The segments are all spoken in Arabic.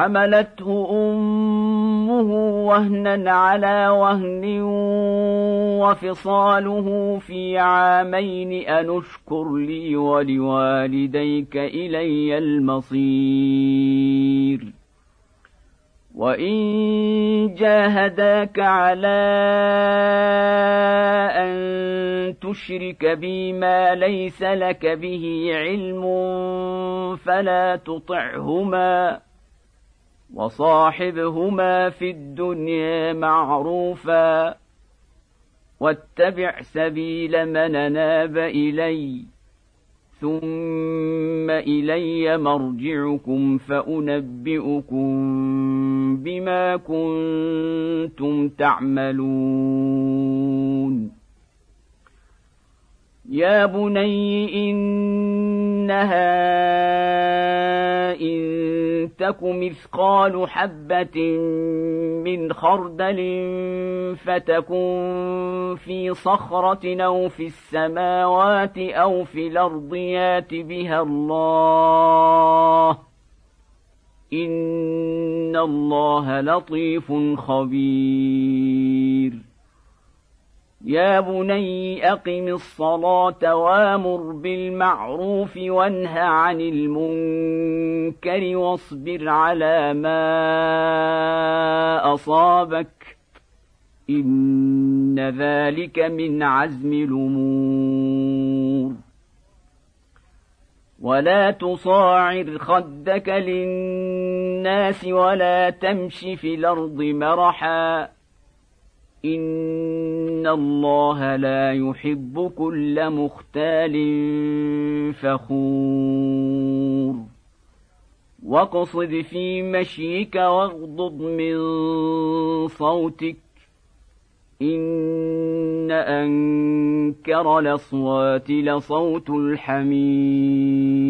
حملته أمه وهنا على وهن وفصاله في عامين أن اشكر لي ولوالديك إلي المصير. وإن جاهداك على أن تشرك بي ما ليس لك به علم فلا تطعهما. وصاحبهما في الدنيا معروفا واتبع سبيل من ناب اليّ ثم إلي مرجعكم فأنبئكم بما كنتم تعملون. يا بني إنها تك مثقال حبة من خردل فتكن في صخرة أو في السماوات أو في الأرض يات بها الله إن الله لطيف خبير يا بني اقم الصلاه وامر بالمعروف وانه عن المنكر واصبر على ما اصابك ان ذلك من عزم الأمور. ولا تصاعر خدك للناس ولا تمش في الأرض مرحا ان الله لا يحب كل مختال فخور واقصد في مشيك واغضض من صوتك ان انكر الاصوات لصوت الحمير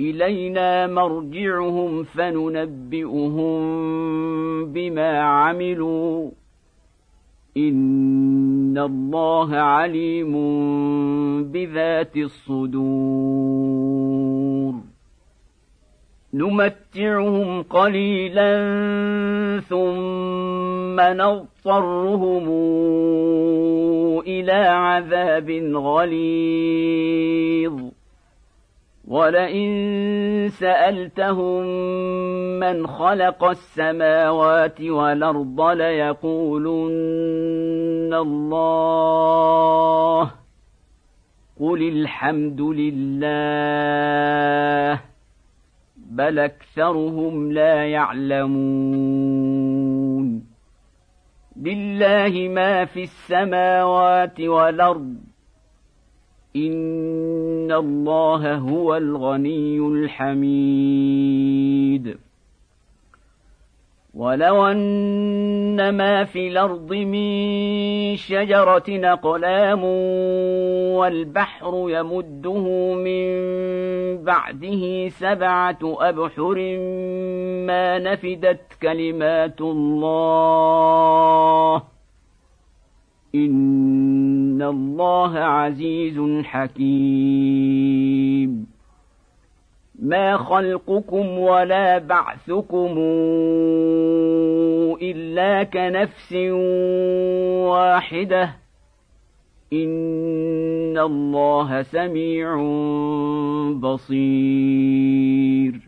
إلينا مرجعهم فننبئهم بما عملوا. إن الله عليم بذات الصدور. نمتعهم قليلا ثم نضطرهم إلى عذاب غليظ. ولئن سألتهم من خلق السماوات والأرض ليقولن الله. قل الحمد لله بل أكثرهم لا يعلمون. لله ما في السماوات والأرض. ان الله هو الغني الحميد. ولو ان ما في الأرض من شجره اقلام والبحر يمده من بعده سبعه ابحر ما نفدت كلمات الله. ان الله عزيز حكيم. ما خلقكم ولا بعثكم إلا كنفس واحدة. إن الله سميع بصير.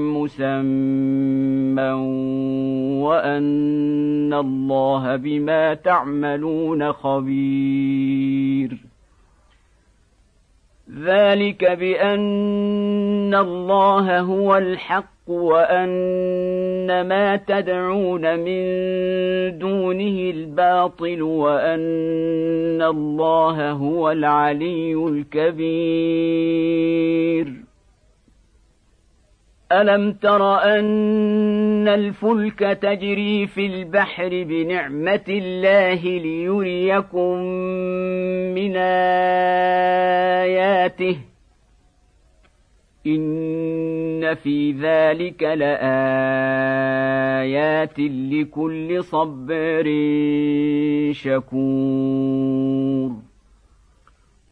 مسمى وأن الله بما تعملون خبير. ذلك بأن الله هو الحق وأن ما تدعون من دونه الباطل وأن الله هو العلي الكبير. ألم تر أن الفلك تجري في البحر بنعمة الله ليريكم من آياته؟ إن في ذلك لآيات لكل صبر شكور.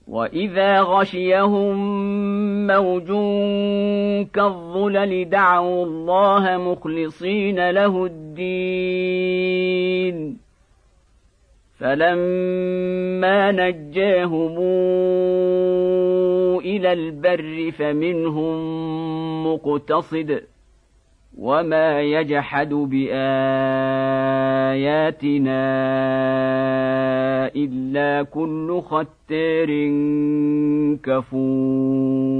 وإذا غشيهم موج كالظلل دعوا الله مخلصين له الدين فلما نجاهم إلى البر فمنهم مقتصد وما يجحد باياتنا الا كل ختار كفور